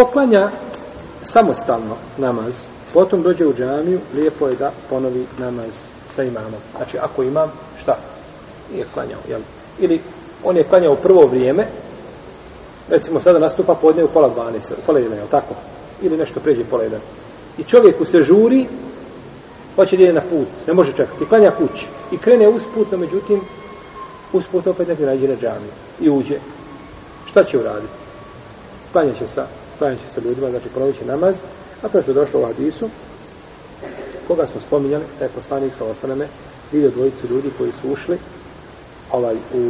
poklanja samostalno namaz, potom dođe u džamiju, lijepo je da ponovi namaz sa imamom. Znači, ako imam, šta? Nije klanjao, jel? Ili on je klanjao prvo vrijeme, recimo sada nastupa podne u pola 12, u pola 11, jel tako? Ili nešto pređe pola 11. I čovjeku se žuri, hoće da ide na put, ne može čekati, klanja kući. I krene usputno, međutim, usputno opet nekada nađe na džamiju i uđe. Šta će uraditi? klanja će sa, klanja će sa ljudima, znači provit će namaz, a to što je došlo u hadisu, koga smo spominjali, taj poslanik sa osaname, vidio dvojicu ljudi koji su ušli ovaj, u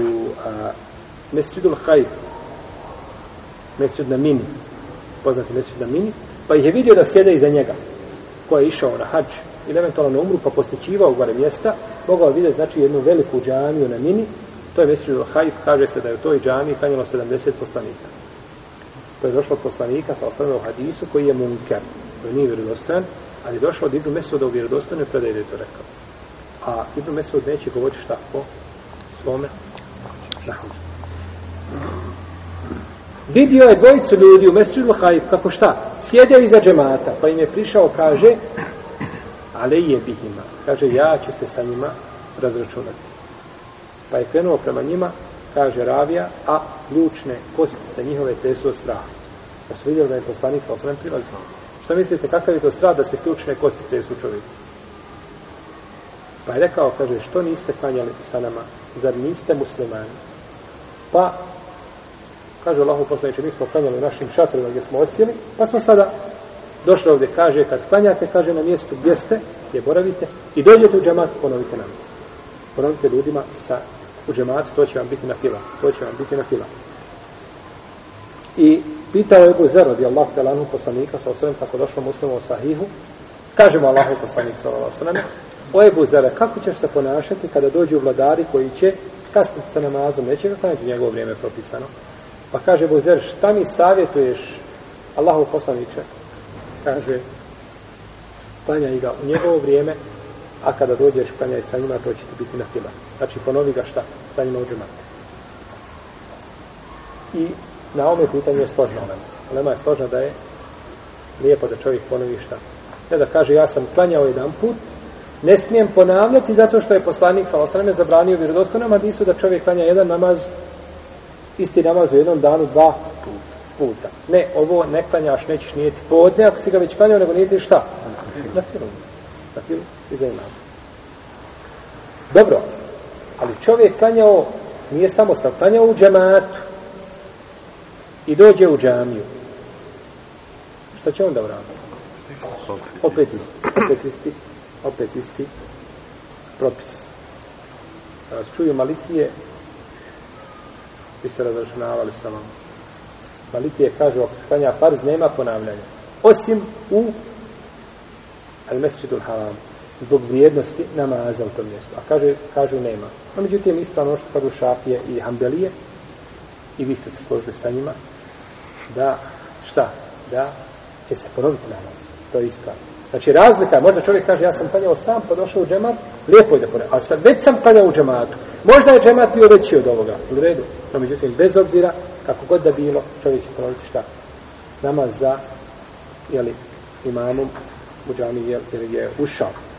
a, Mesjidul Hajf, Mesjid Namini, poznati Mesjid Namini, pa ih je vidio da sjede iza njega, koji je išao na hađ ili eventualno na umru, pa posjećivao gore mjesta, mogao vidjeti znači, jednu veliku džamiju na Mini, to je Mesjidul Hajf, kaže se da je u toj džamiji hanjalo 70 poslanika. To je došlo od poslanika sa osnovno u hadisu koji je munker, koji nije vjerodostojan, ali je došlo od Ibnu Mesuda u vjerodostojnoj predaj da je to rekao. A Ibnu Mesud neće govoriti šta po svome šahom. Vidio je dvojicu ljudi u mesu Ibnu Hajib, kako šta? Sjede iza džemata, pa im je prišao, kaže, ale je bihima. Kaže, ja ću se sa njima razračunati. Pa je krenuo prema njima, kaže Ravija, a ključne kosti sa njihove tresu od straha. Da pa su vidjeli da je poslanik sa osvrem prilazio. Šta mislite, kakav je to strah da se ključne kosti tresu čovjeku? Pa je rekao, kaže, što niste klanjali sa nama? Zar niste muslimani? Pa, kaže Allah uposlaniče, mi smo klanjali u našim šatrima gdje smo osjeli, pa smo sada došli ovdje, kaže, kad klanjate, kaže, na mjestu gdje ste, gdje boravite, i dođete u džamat, ponovite namaz. Ponovite ljudima sa u džemat, to će vam biti na fila. To će vam biti na fila. I pitao je Bozer, radi Allah, da lanu poslanika, sa osrem, kako došlo muslimo u sahihu, kažemo Allahu poslanik, sa osrem, o Ebu Zer, kako ćeš se ponašati kada dođu vladari koji će kasniti sa namazom, neće ga klanjati njegovo vrijeme propisano. Pa kaže Ebu Zer, šta mi savjetuješ Allahu poslaniče? Kaže, klanjaj ga u njegovo vrijeme, a kada dođeš klanjaj sa njima, to će ti biti na fila. Znači, ponovi ga šta? Sa njima uđe mat. I na ome pitanje je složno nam. Lema je složna da je lijepo da čovjek ponovi šta. Ne da kaže, ja sam klanjao jedan put, ne smijem ponavljati zato što je poslanik sa osrame zabranio vjerodostojnom hadisu da čovjek klanja jedan namaz, isti namaz u jednom danu, dva puta. Ne, ovo ne klanjaš, nećeš nijeti podne, ako si ga već klanjao, nego nijeti šta? Na filu. Dakle, iza imama. Dobro, ali čovjek klanjao, nije samo sam, klanjao u džematu i dođe u džamiju. Šta će onda uraditi? Opet isti, opet isti, opet isti propis. Da vas čuju malitije, bi se razračunavali sa vam. Malitije kaže, ako se klanja farz, nema ponavljanja. Osim u al mesjidu haram zbog vrijednosti namaza u tom mjestu. A kaže, kažu nema. A međutim, ispravno što kažu šafije i hambelije, i vi ste se složili sa njima, da, šta? Da će se ponoviti namaz. To je ispravno. Znači, razlika je, možda čovjek kaže, ja sam panjao sam, pa došao u džemat, lijepo je da ponavlja, ali sad, već sam panjao u džematu. Možda je džemat bio veći od ovoga, u redu. No, međutim, bez obzira, kako god da bilo, čovjek će ponoviti šta? Namaz za, jeli, imamom, u džami jer, jer je ušao.